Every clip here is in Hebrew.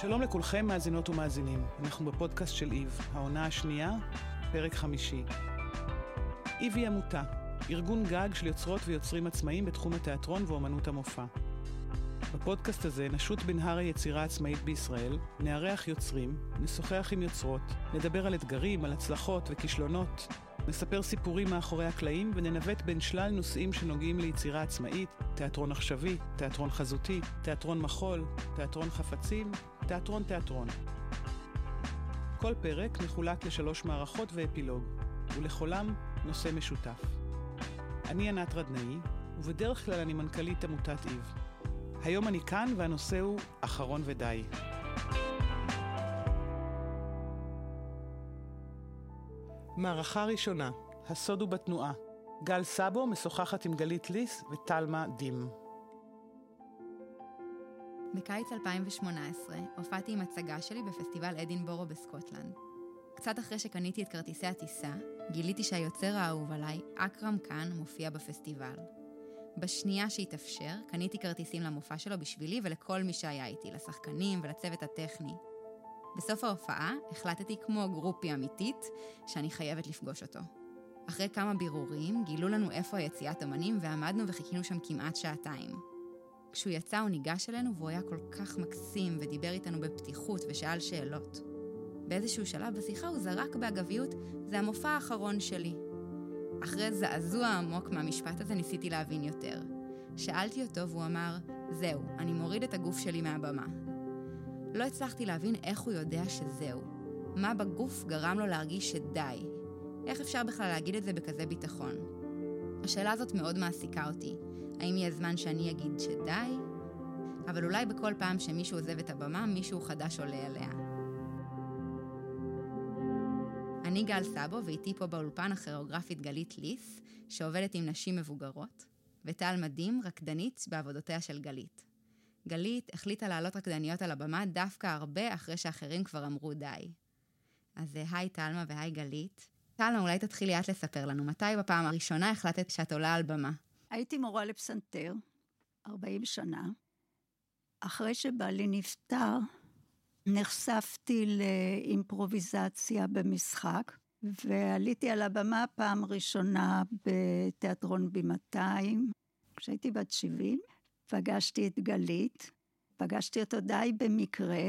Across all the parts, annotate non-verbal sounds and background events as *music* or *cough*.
שלום לכולכם, מאזינות ומאזינים. אנחנו בפודקאסט של איב, העונה השנייה, פרק חמישי. איב היא עמותה, ארגון גג של יוצרות ויוצרים עצמאיים בתחום התיאטרון ואומנות המופע. בפודקאסט הזה נשוט בנהר היצירה העצמאית בישראל, נארח יוצרים, נשוחח עם יוצרות, נדבר על אתגרים, על הצלחות וכישלונות, נספר סיפורים מאחורי הקלעים וננווט בין שלל נושאים שנוגעים ליצירה עצמאית, תיאטרון עכשווי, תיאטרון חזותי, תיאטרון מחול, תיאטרון חפצים, תיאטרון תיאטרון. כל פרק מחולק לשלוש מערכות ואפילוג, ולכולם נושא משותף. אני ענת רדנאי, ובדרך כלל אני מנכ"לית עמותת איב. היום אני כאן והנושא הוא אחרון ודי. מערכה ראשונה, הסוד הוא בתנועה. גל סאבו משוחחת עם גלית ליס וטלמה דים. בקיץ 2018 הופעתי עם הצגה שלי בפסטיבל אדינבורו בסקוטלנד. קצת אחרי שקניתי את כרטיסי הטיסה, גיליתי שהיוצר האהוב עליי, אכרם קאן, מופיע בפסטיבל. בשנייה שהתאפשר, קניתי כרטיסים למופע שלו בשבילי ולכל מי שהיה איתי, לשחקנים ולצוות הטכני. בסוף ההופעה החלטתי כמו גרופי אמיתית שאני חייבת לפגוש אותו. אחרי כמה בירורים גילו לנו איפה היציאת אמנים ועמדנו וחיכינו שם כמעט שעתיים. כשהוא יצא הוא ניגש אלינו והוא היה כל כך מקסים ודיבר איתנו בפתיחות ושאל שאלות. באיזשהו שלב בשיחה הוא זרק באגביות, זה המופע האחרון שלי. אחרי זעזוע עמוק מהמשפט הזה ניסיתי להבין יותר. שאלתי אותו והוא אמר, זהו, אני מוריד את הגוף שלי מהבמה. לא הצלחתי להבין איך הוא יודע שזהו. מה בגוף גרם לו להרגיש שדי? איך אפשר בכלל להגיד את זה בכזה ביטחון? השאלה הזאת מאוד מעסיקה אותי. האם יהיה זמן שאני אגיד שדי? אבל אולי בכל פעם שמישהו עוזב את הבמה, מישהו חדש עולה עליה. אני גל סאבו, ואיתי פה באולפן הכיאוגרפית גלית ליס, שעובדת עם נשים מבוגרות, וטל מדהים, רקדנית בעבודותיה של גלית. גלית החליטה לעלות רקדניות על הבמה דווקא הרבה אחרי שאחרים כבר אמרו די. אז היי טלמה והי גלית. טלמה, אולי תתחילי את לספר לנו, מתי בפעם הראשונה החלטת שאת עולה על במה? הייתי מורה לפסנתר, 40 שנה. אחרי שבעלי נפטר, נחשפתי לאימפרוביזציה במשחק, ועליתי על הבמה פעם ראשונה בתיאטרון בימתיים, כשהייתי בת 70. פגשתי את גלית, פגשתי אותו די במקרה.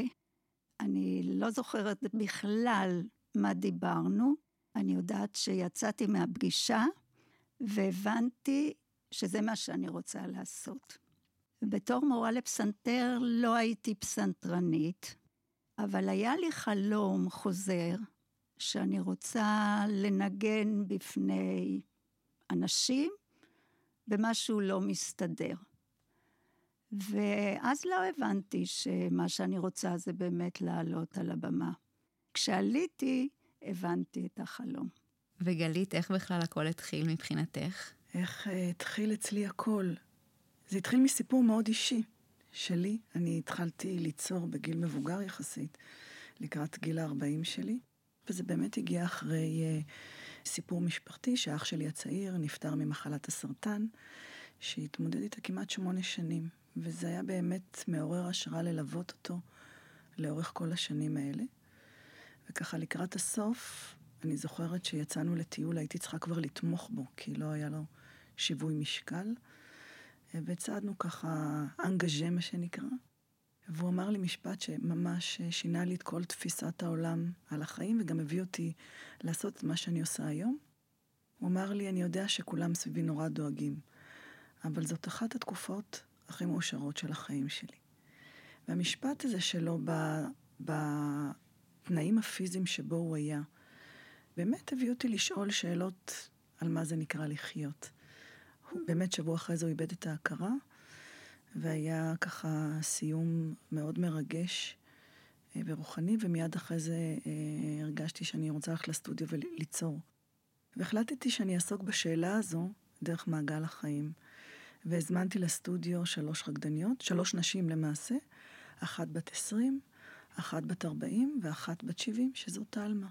אני לא זוכרת בכלל מה דיברנו, אני יודעת שיצאתי מהפגישה והבנתי שזה מה שאני רוצה לעשות. בתור מורה לפסנתר לא הייתי פסנתרנית, אבל היה לי חלום חוזר שאני רוצה לנגן בפני אנשים ומשהו לא מסתדר. ואז לא הבנתי שמה שאני רוצה זה באמת לעלות על הבמה. כשעליתי, הבנתי את החלום. וגלית, איך בכלל הכל התחיל מבחינתך? איך uh, התחיל אצלי הכל? זה התחיל מסיפור מאוד אישי שלי. אני התחלתי ליצור בגיל מבוגר יחסית, לקראת גיל ה-40 שלי, וזה באמת הגיע אחרי uh, סיפור משפחתי, שאח שלי הצעיר נפטר ממחלת הסרטן, שהתמודד איתה כמעט שמונה שנים. וזה היה באמת מעורר השראה ללוות אותו לאורך כל השנים האלה. וככה לקראת הסוף, אני זוכרת שיצאנו לטיול, הייתי צריכה כבר לתמוך בו, כי לא היה לו שיווי משקל. והצעדנו ככה אנגז'ה, מה שנקרא. והוא אמר לי משפט שממש שינה לי את כל תפיסת העולם על החיים, וגם הביא אותי לעשות את מה שאני עושה היום. הוא אמר לי, אני יודע שכולם סביבי נורא דואגים, אבל זאת אחת התקופות הכי מאושרות של החיים שלי. והמשפט הזה שלו בתנאים הפיזיים שבו הוא היה, באמת הביא אותי לשאול שאלות על מה זה נקרא לחיות. באמת שבוע אחרי זה הוא איבד את ההכרה, והיה ככה סיום מאוד מרגש אה, ורוחני, ומיד אחרי זה אה, הרגשתי שאני רוצה ללכת לסטודיו וליצור. והחלטתי שאני אעסוק בשאלה הזו דרך מעגל החיים. והזמנתי לסטודיו שלוש רקדניות, שלוש נשים למעשה, אחת בת עשרים, אחת בת ארבעים ואחת בת שבעים, שזו תלמה.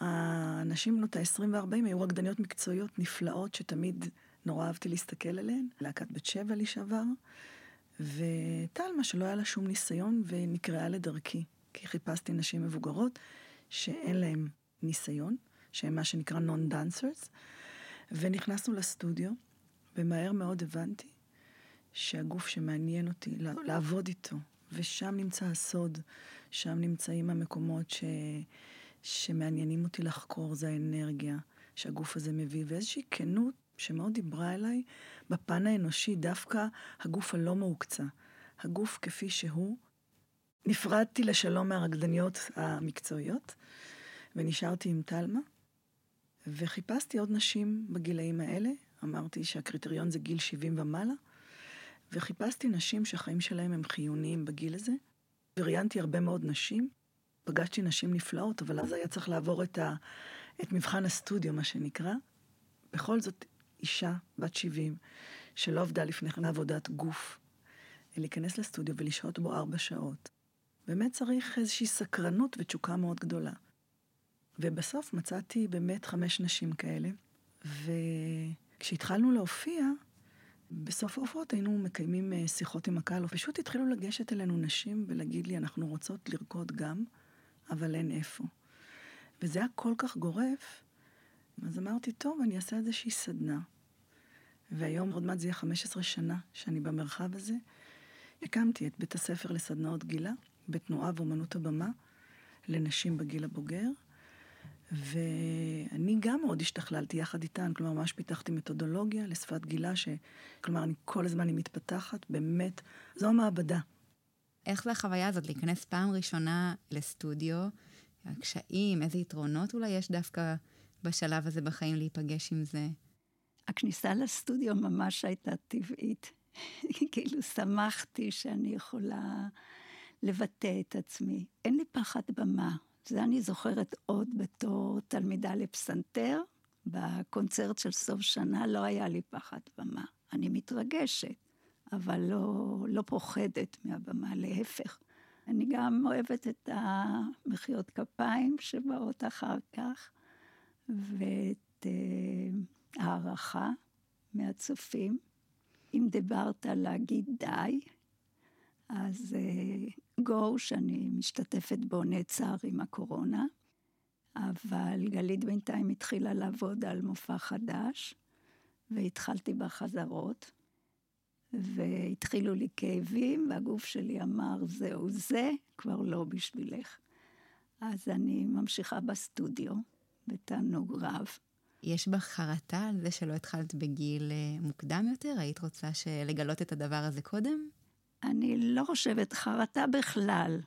הנשים בנות ה-20 וה-40 היו רקדניות מקצועיות נפלאות, שתמיד נורא אהבתי להסתכל עליהן. להקת בת שבע לשעבר, ותלמה, שלא היה לה שום ניסיון, ונקרתה לדרכי, כי חיפשתי נשים מבוגרות שאין להן ניסיון, שהן מה שנקרא non-dancers, ונכנסנו לסטודיו, ומהר מאוד הבנתי שהגוף שמעניין אותי לעבוד איתו, ושם נמצא הסוד, שם נמצאים המקומות ש... שמעניינים אותי לחקור, זה האנרגיה שהגוף הזה מביא, ואיזושהי כנות שמאוד דיברה אליי בפן האנושי, דווקא הגוף הלא מהוקצע. הגוף כפי שהוא. נפרדתי לשלום מהרקדניות המקצועיות, ונשארתי עם תלמה, וחיפשתי עוד נשים בגילאים האלה. אמרתי שהקריטריון זה גיל 70 ומעלה, וחיפשתי נשים שהחיים שלהם הם חיוניים בגיל הזה, וראיינתי הרבה מאוד נשים. פגשתי נשים נפלאות, אבל אז היה צריך לעבור את, ה, את מבחן הסטודיו, מה שנקרא. בכל זאת, אישה בת 70, שלא עבדה לפני כן עבודת גוף, להיכנס לסטודיו ולשהות בו ארבע שעות. באמת צריך איזושהי סקרנות ותשוקה מאוד גדולה. ובסוף מצאתי באמת חמש נשים כאלה, וכשהתחלנו להופיע, בסוף ההופעות היינו מקיימים אה, שיחות עם הקהל, ופשוט התחילו לגשת אלינו נשים ולהגיד לי, אנחנו רוצות לרקוד גם, אבל אין איפה. וזה היה כל כך גורף, אז אמרתי, טוב, אני אעשה איזושהי סדנה. והיום, עוד מעט זה יהיה 15 שנה שאני במרחב הזה. הקמתי את בית הספר לסדנאות גילה, בתנועה ואומנות הבמה, לנשים בגיל הבוגר. ואני גם מאוד השתכללתי יחד איתן, כלומר, ממש פיתחתי מתודולוגיה לשפת גילה, ש... כלומר, אני כל הזמן היא מתפתחת, באמת, זו המעבדה. איך זה החוויה הזאת, להיכנס פעם ראשונה לסטודיו, הקשיים, איזה יתרונות אולי יש דווקא בשלב הזה בחיים להיפגש עם זה? הכניסה לסטודיו ממש הייתה טבעית. *laughs* כאילו, שמחתי שאני יכולה לבטא את עצמי. אין לי פחד במה. זה אני זוכרת עוד בתור תלמידה לפסנתר. בקונצרט של סוף שנה לא היה לי פחד במה. אני מתרגשת, אבל לא, לא פוחדת מהבמה, להפך. אני גם אוהבת את המחיאות כפיים שבאות אחר כך, ואת uh, הערכה מהצופים. אם דיברת להגיד די, אז uh, גו, שאני משתתפת בו, נעצר עם הקורונה, אבל גלית בינתיים התחילה לעבוד על מופע חדש, והתחלתי בחזרות, והתחילו לי כאבים, והגוף שלי אמר, זהו זה, כבר לא בשבילך. אז אני ממשיכה בסטודיו, בתענוג רב. יש בך חרטה על זה שלא התחלת בגיל אה, מוקדם יותר? היית רוצה לגלות את הדבר הזה קודם? אני לא חושבת, חרטה בכלל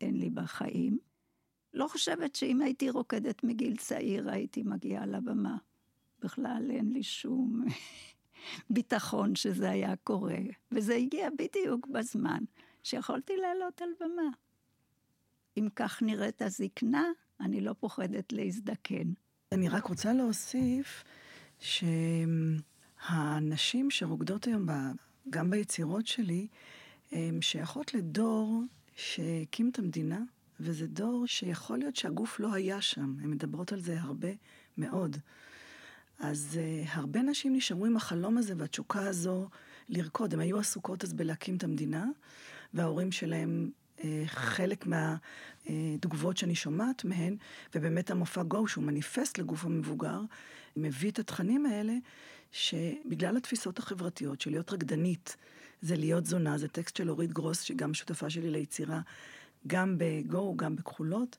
אין לי בחיים. לא חושבת שאם הייתי רוקדת מגיל צעיר הייתי מגיעה לבמה. בכלל אין לי שום *laughs* ביטחון שזה היה קורה. וזה הגיע בדיוק בזמן שיכולתי לעלות על במה. אם כך נראית הזקנה, אני לא פוחדת להזדקן. אני רק רוצה להוסיף שהנשים שרוקדות היום, גם ביצירות שלי, הן שייכות לדור שהקים את המדינה, וזה דור שיכול להיות שהגוף לא היה שם. הן מדברות על זה הרבה מאוד. אז uh, הרבה נשים נשארו עם החלום הזה והתשוקה הזו לרקוד. הן היו עסוקות אז בלהקים את המדינה, וההורים שלהם חלק מהתגובות uh, שאני שומעת מהן, ובאמת המופע גו, שהוא מניפסט לגוף המבוגר, מביא את התכנים האלה, שבגלל התפיסות החברתיות של להיות רקדנית, זה להיות זונה, זה טקסט של אורית גרוס, שגם שותפה שלי ליצירה, גם בגו, גם בכחולות,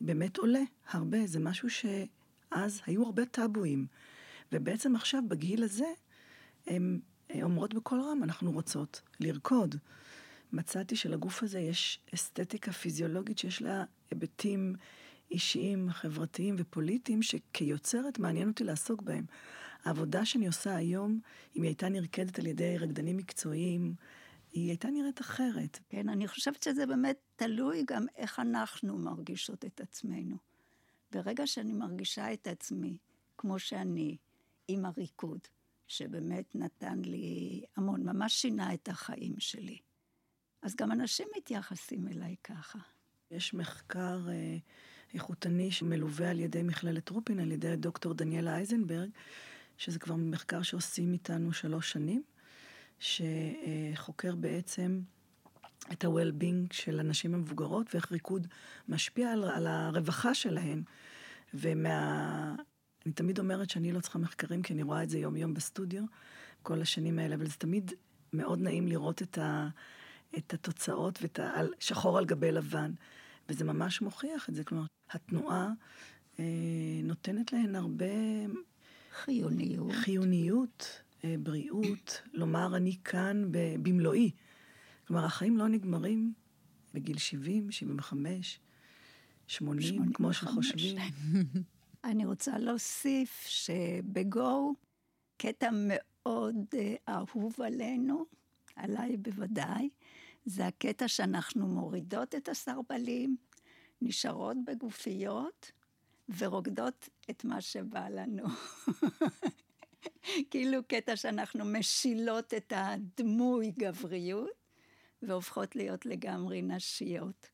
באמת עולה הרבה. זה משהו שאז היו הרבה טאבואים. ובעצם עכשיו, בגיל הזה, הן אומרות בקול רם, אנחנו רוצות לרקוד. מצאתי שלגוף הזה יש אסתטיקה פיזיולוגית שיש לה היבטים אישיים, חברתיים ופוליטיים, שכיוצרת מעניין אותי לעסוק בהם. העבודה שאני עושה היום, אם היא הייתה נרקדת על ידי רקדנים מקצועיים, היא הייתה נראית אחרת. כן, אני חושבת שזה באמת תלוי גם איך אנחנו מרגישות את עצמנו. ברגע שאני מרגישה את עצמי כמו שאני, עם הריקוד, שבאמת נתן לי המון, ממש שינה את החיים שלי. אז גם אנשים מתייחסים אליי ככה. יש מחקר אה, איכותני שמלווה על ידי מכללת רופין, על ידי דוקטור דניאלה אייזנברג, שזה כבר מחקר שעושים איתנו שלוש שנים, שחוקר בעצם את ה-well-being של הנשים המבוגרות ואיך ריקוד משפיע על, על הרווחה שלהן. ומה... אני תמיד אומרת שאני לא צריכה מחקרים, כי אני רואה את זה יום-יום בסטודיו, כל השנים האלה, אבל זה תמיד מאוד נעים לראות את, ה, את התוצאות ואת ה... שחור על גבי לבן. וזה ממש מוכיח את זה. כלומר, התנועה אה, נותנת להן הרבה... חיוניות. חיוניות, אה, בריאות, לומר אני כאן במלואי. כלומר, החיים לא נגמרים בגיל 70, 75, 80, 85. כמו שחושבים. *laughs* אני רוצה להוסיף שבגו, קטע מאוד אה, אהוב עלינו, עליי בוודאי, זה הקטע שאנחנו מורידות את הסרבלים, נשארות בגופיות ורוקדות את מה שבא לנו. *laughs* כאילו קטע שאנחנו משילות את הדמוי גבריות והופכות להיות לגמרי נשיות.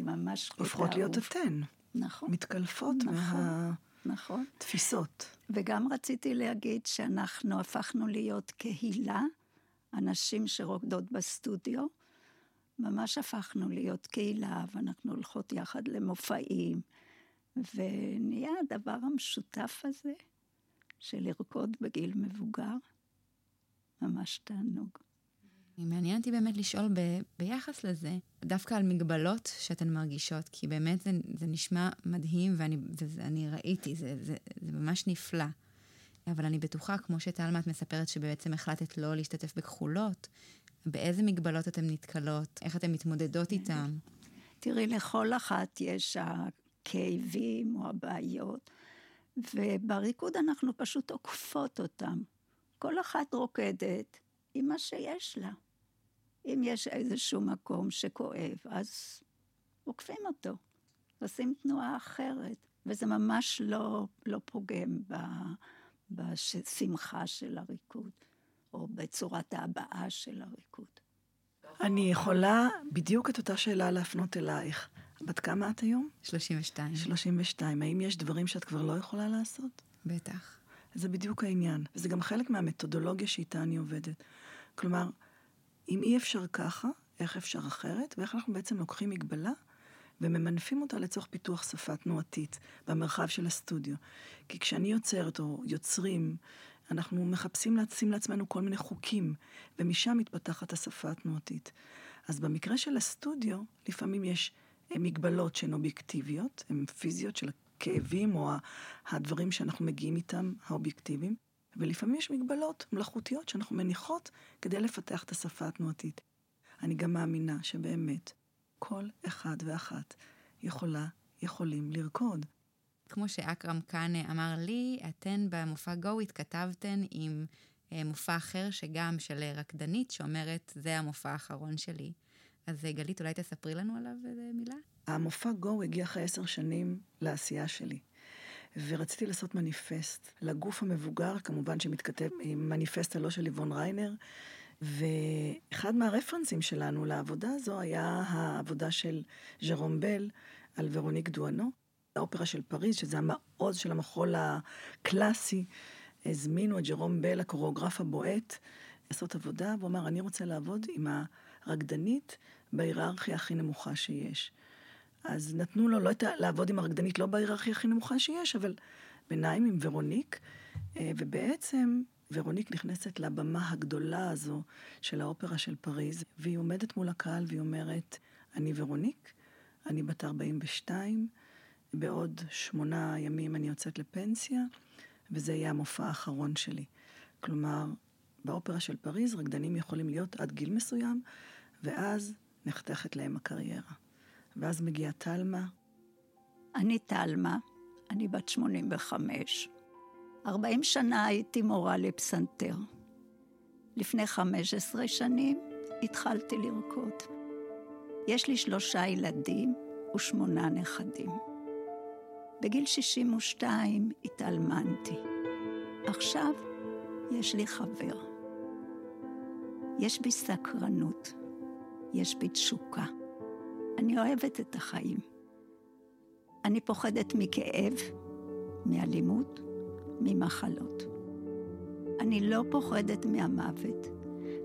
ממש קטע הופכות להיות אתן. נכון. מתקלפות נכון, מהתפיסות. נכון. וגם רציתי להגיד שאנחנו הפכנו להיות קהילה, אנשים שרוקדות בסטודיו, ממש הפכנו להיות קהילה, ואנחנו הולכות יחד למופעים, ונהיה הדבר המשותף הזה של לרקוד בגיל מבוגר, ממש תענוג. מעניין אותי באמת לשאול ב, ביחס לזה, דווקא על מגבלות שאתן מרגישות, כי באמת זה, זה נשמע מדהים ואני, ואני ראיתי, זה, זה, זה ממש נפלא. אבל אני בטוחה, כמו שטלמת מספרת שבעצם החלטת לא להשתתף בכחולות, באיזה מגבלות אתן נתקלות? איך אתן מתמודדות איתן? תראי, לכל אחת יש הכאבים או הבעיות, ובריקוד אנחנו פשוט עוקפות אותם. כל אחת רוקדת עם מה שיש לה. אם יש איזשהו מקום שכואב, אז עוקפים אותו. עושים תנועה אחרת, וזה ממש לא, לא פוגם בשמחה של הריקוד. או בצורת ההבעה של הריקוד. אני יכולה בדיוק את אותה שאלה להפנות אלייך. בת כמה את היום? 32. 32. האם יש דברים שאת כבר לא יכולה לעשות? בטח. זה בדיוק העניין. וזה גם חלק מהמתודולוגיה שאיתה אני עובדת. כלומר, אם אי אפשר ככה, איך אפשר אחרת, ואיך אנחנו בעצם לוקחים מגבלה וממנפים אותה לצורך פיתוח שפה תנועתית במרחב של הסטודיו. כי כשאני יוצרת, או יוצרים, אנחנו מחפשים לשים לעצמנו כל מיני חוקים, ומשם מתפתחת השפה התנועתית. אז במקרה של הסטודיו, לפעמים יש אה, מגבלות שהן אובייקטיביות, הן פיזיות של הכאבים או הדברים שאנחנו מגיעים איתם, האובייקטיביים, ולפעמים יש מגבלות מלאכותיות שאנחנו מניחות כדי לפתח את השפה התנועתית. אני גם מאמינה שבאמת כל אחד ואחת יכולה, יכולים לרקוד. כמו שאכרם כאן אמר לי, אתן במופע גו התכתבתן עם אה, מופע אחר שגם של רקדנית שאומרת, זה המופע האחרון שלי. אז אה, גלית, אולי תספרי לנו עליו איזה מילה? המופע גו הגיע אחרי עשר שנים לעשייה שלי. ורציתי לעשות מניפסט לגוף המבוגר, כמובן שמתכתב עם מניפסט הלא של ליבון ריינר, ואחד מהרפרנסים שלנו לעבודה הזו היה העבודה של ז'רום בל על ורוניק דואנו. האופרה של פריז, שזה המעוז של המחול הקלאסי, הזמינו את ג'רום בל, הקוריאוגרף הבועט, לעשות עבודה, והוא אמר, אני רוצה לעבוד עם הרקדנית בהיררכיה הכי נמוכה שיש. אז נתנו לו לא את ה... לעבוד עם הרקדנית לא בהיררכיה הכי נמוכה שיש, אבל ביניים עם ורוניק, ובעצם ורוניק נכנסת לבמה הגדולה הזו של האופרה של פריז, והיא עומדת מול הקהל והיא אומרת, אני ורוניק, אני בת 42, בעוד שמונה ימים אני יוצאת לפנסיה, וזה יהיה המופע האחרון שלי. כלומר, באופרה של פריז רקדנים יכולים להיות עד גיל מסוים, ואז נחתכת להם הקריירה. ואז מגיעה טלמה. אני טלמה, אני בת 85. 40 שנה הייתי מורה לפסנתר. לפני 15 שנים התחלתי לרקוד. יש לי שלושה ילדים ושמונה נכדים. בגיל 62 התאלמנתי. עכשיו יש לי חבר. יש בי סקרנות, יש בי תשוקה. אני אוהבת את החיים. אני פוחדת מכאב, מאלימות, ממחלות. אני לא פוחדת מהמוות,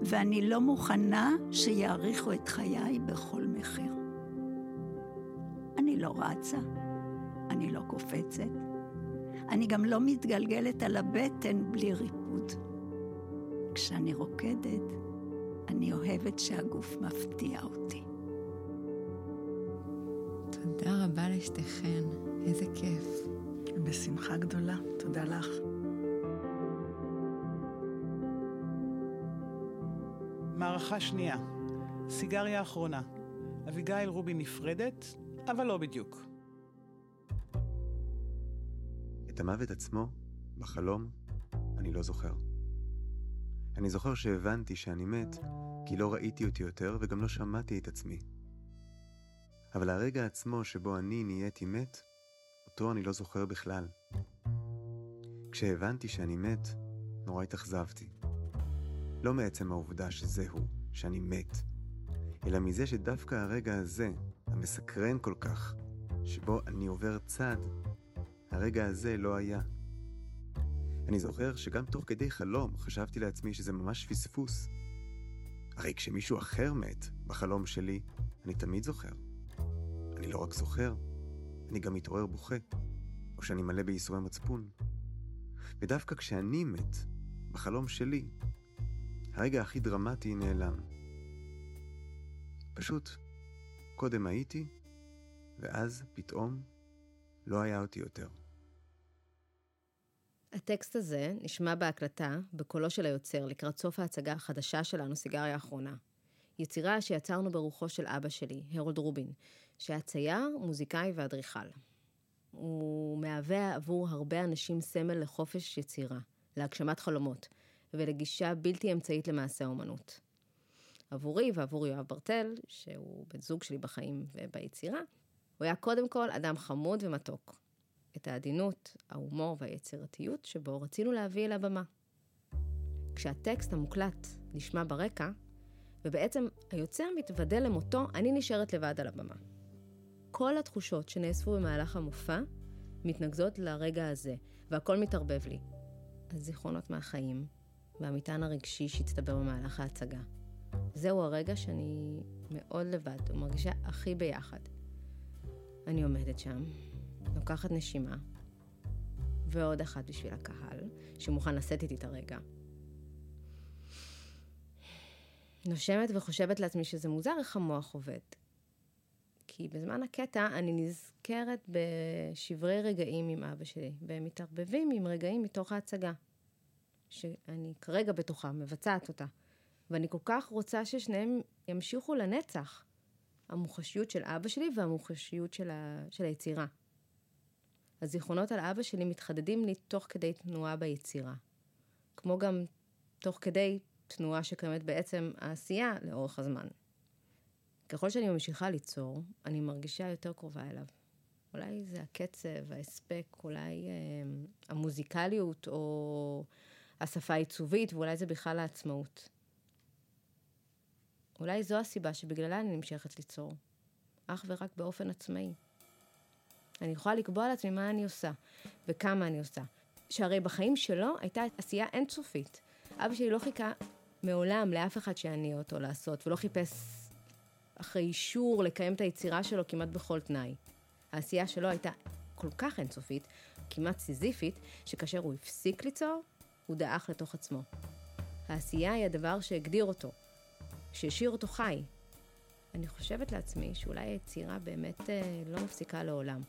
ואני לא מוכנה שיאריכו את חיי בכל מחיר. אני לא רצה, אני לא קופצת, אני גם לא מתגלגלת על הבטן בלי ריפוד. כשאני רוקדת, אני אוהבת שהגוף מפתיע אותי. תודה רבה לשתיכן, איזה כיף. בשמחה גדולה, תודה לך. מערכה שנייה, סיגריה אחרונה. אביגיל רובין נפרדת, אבל לא בדיוק. המוות עצמו, בחלום, אני לא זוכר. אני זוכר שהבנתי שאני מת, כי לא ראיתי אותי יותר וגם לא שמעתי את עצמי. אבל הרגע עצמו שבו אני נהייתי מת, אותו אני לא זוכר בכלל. כשהבנתי שאני מת, נורא התאכזבתי. לא מעצם העובדה שזהו, שאני מת, אלא מזה שדווקא הרגע הזה, המסקרן כל כך, שבו אני עובר צד, הרגע הזה לא היה. אני זוכר שגם תוך כדי חלום חשבתי לעצמי שזה ממש פספוס. הרי כשמישהו אחר מת בחלום שלי, אני תמיד זוכר. אני לא רק זוכר, אני גם מתעורר בוכה, או שאני מלא בייסורי מצפון. ודווקא כשאני מת, בחלום שלי, הרגע הכי דרמטי נעלם. פשוט, קודם הייתי, ואז פתאום לא היה אותי יותר. הטקסט הזה נשמע בהקלטה בקולו של היוצר לקראת סוף ההצגה החדשה שלנו, סיגריה האחרונה. יצירה שיצרנו ברוחו של אבא שלי, הרולד רובין, שהיה צייר, מוזיקאי ואדריכל. הוא מהווה עבור הרבה אנשים סמל לחופש יצירה, להגשמת חלומות ולגישה בלתי אמצעית למעשה האומנות. עבורי ועבור יואב ברטל, שהוא בן זוג שלי בחיים וביצירה, הוא היה קודם כל אדם חמוד ומתוק. את העדינות, ההומור והיצירתיות שבו רצינו להביא אל הבמה. כשהטקסט המוקלט נשמע ברקע, ובעצם היוצר מתוודה למותו, אני נשארת לבד על הבמה. כל התחושות שנאספו במהלך המופע מתנקזות לרגע הזה, והכל מתערבב לי. הזיכרונות מהחיים, והמטען הרגשי שהצטבר במהלך ההצגה. זהו הרגע שאני מאוד לבד ומרגישה הכי ביחד. אני עומדת שם, לוקחת נשימה, ועוד אחת בשביל הקהל, שמוכן לשאת איתי את הרגע. נושמת וחושבת לעצמי שזה מוזר איך המוח עובד. כי בזמן הקטע אני נזכרת בשברי רגעים עם אבא שלי, והם מתערבבים עם רגעים מתוך ההצגה, שאני כרגע בתוכה, מבצעת אותה. ואני כל כך רוצה ששניהם ימשיכו לנצח. המוחשיות של אבא שלי והמוחשיות של, ה... של היצירה. הזיכרונות על אבא שלי מתחדדים לי תוך כדי תנועה ביצירה. כמו גם תוך כדי תנועה שקיימת בעצם העשייה לאורך הזמן. ככל שאני ממשיכה ליצור, אני מרגישה יותר קרובה אליו. אולי זה הקצב, ההספק, אולי אה, המוזיקליות או השפה העיצובית, ואולי זה בכלל העצמאות. אולי זו הסיבה שבגללה אני נמשכת ליצור, אך ורק באופן עצמאי. אני יכולה לקבוע לעצמי מה אני עושה וכמה אני עושה. שהרי בחיים שלו הייתה עשייה אינסופית. אבא שלי לא חיכה מעולם לאף אחד שיניע אותו לעשות, ולא חיפש אחרי אישור לקיים את היצירה שלו כמעט בכל תנאי. העשייה שלו הייתה כל כך אינסופית, כמעט סיזיפית, שכאשר הוא הפסיק ליצור, הוא דעך לתוך עצמו. העשייה היא הדבר שהגדיר אותו, שהשאיר אותו חי. אני חושבת לעצמי שאולי היצירה באמת אה, לא מפסיקה לעולם.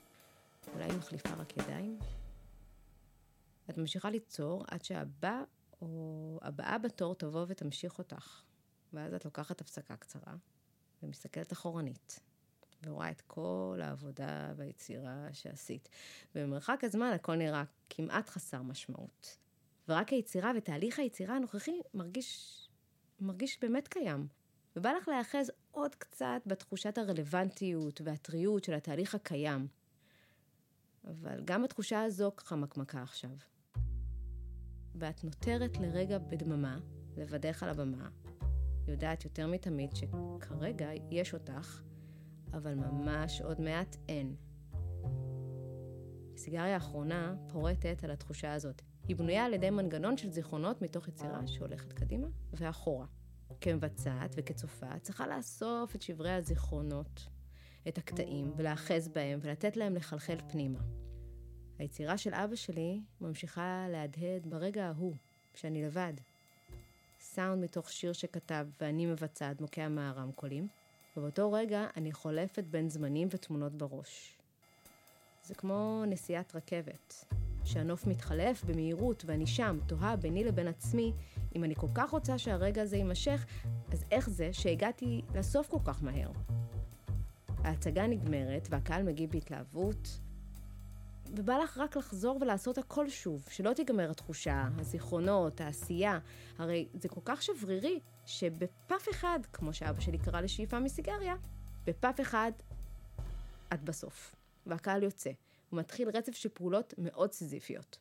אולי היא מחליפה רק ידיים? את ממשיכה ליצור עד שהבא או הבאה בתור תבוא ותמשיך אותך. ואז את לוקחת הפסקה קצרה ומסתכלת אחורנית, ורואה את כל העבודה והיצירה שעשית. ובמרחק הזמן הכל נראה כמעט חסר משמעות. ורק היצירה ותהליך היצירה הנוכחי מרגיש, מרגיש באמת קיים. ובא לך להיאחז עוד קצת בתחושת הרלוונטיות והטריות של התהליך הקיים. אבל גם התחושה הזו חמקמקה עכשיו. ואת נותרת לרגע בדממה, לבדך על הבמה, יודעת יותר מתמיד שכרגע יש אותך, אבל ממש עוד מעט אין. הסיגריה האחרונה פורטת על התחושה הזאת. היא בנויה על ידי מנגנון של זיכרונות מתוך יצירה שהולכת קדימה ואחורה. כמבצעת וכצופה, צריכה לאסוף את שברי הזיכרונות, את הקטעים, ולאחז בהם, ולתת להם לחלחל פנימה. היצירה של אבא שלי ממשיכה להדהד ברגע ההוא, כשאני לבד. סאונד מתוך שיר שכתב ואני מבצעת מוקיע מהרמקולים, ובאותו רגע אני חולפת בין זמנים ותמונות בראש. זה כמו נסיעת רכבת, שהנוף מתחלף במהירות ואני שם, תוהה ביני לבין עצמי, אם אני כל כך רוצה שהרגע הזה יימשך, אז איך זה שהגעתי לסוף כל כך מהר? ההצגה נגמרת והקהל מגיב בהתלהבות, ובא לך רק לחזור ולעשות הכל שוב, שלא תיגמר התחושה, הזיכרונות, העשייה. הרי זה כל כך שברירי, שבפף אחד, כמו שאבא שלי קרא לשאיפה מסיגריה, בפף אחד את בסוף, והקהל יוצא. הוא מתחיל רצף של פעולות מאוד סיזיפיות.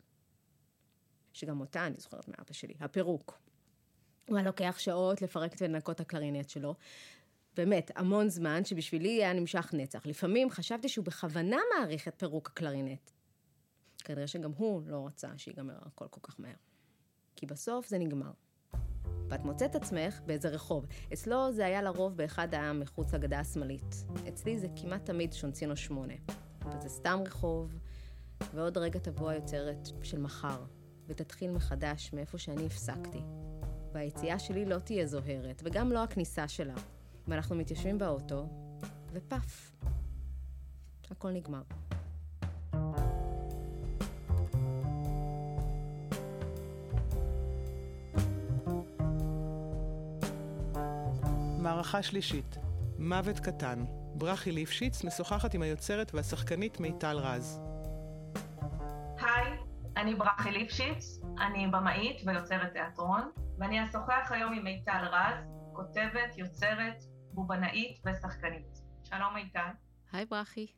שגם אותה אני זוכרת מאבא שלי, הפירוק. הוא היה לוקח שעות לפרק ולנקות את הקלרינט שלו. באמת, המון זמן שבשבילי היה נמשך נצח. לפעמים חשבתי שהוא בכוונה מעריך את פירוק הקלרינט. כנראה שגם הוא לא רצה שיגמר הכל כל כך מהר. כי בסוף זה נגמר. ואת מוצאת עצמך באיזה רחוב. אצלו זה היה לרוב באחד העם מחוץ לגדה השמאלית. אצלי זה כמעט תמיד שונצינו שמונה. וזה סתם רחוב, ועוד רגע תבוא היוצרת של מחר, ותתחיל מחדש מאיפה שאני הפסקתי. והיציאה שלי לא תהיה זוהרת, וגם לא הכניסה שלה. ואנחנו מתיישבים באוטו, ופאף. הכל נגמר. מערכה שלישית, מוות קטן. ברכי ליפשיץ משוחחת עם היוצרת והשחקנית מיטל רז. היי, אני ברכי ליפשיץ, אני במאית ויוצרת תיאטרון, ואני אשוחח היום עם מיטל רז, כותבת, יוצרת, בובנאית ושחקנית. שלום מיטל. היי ברכי.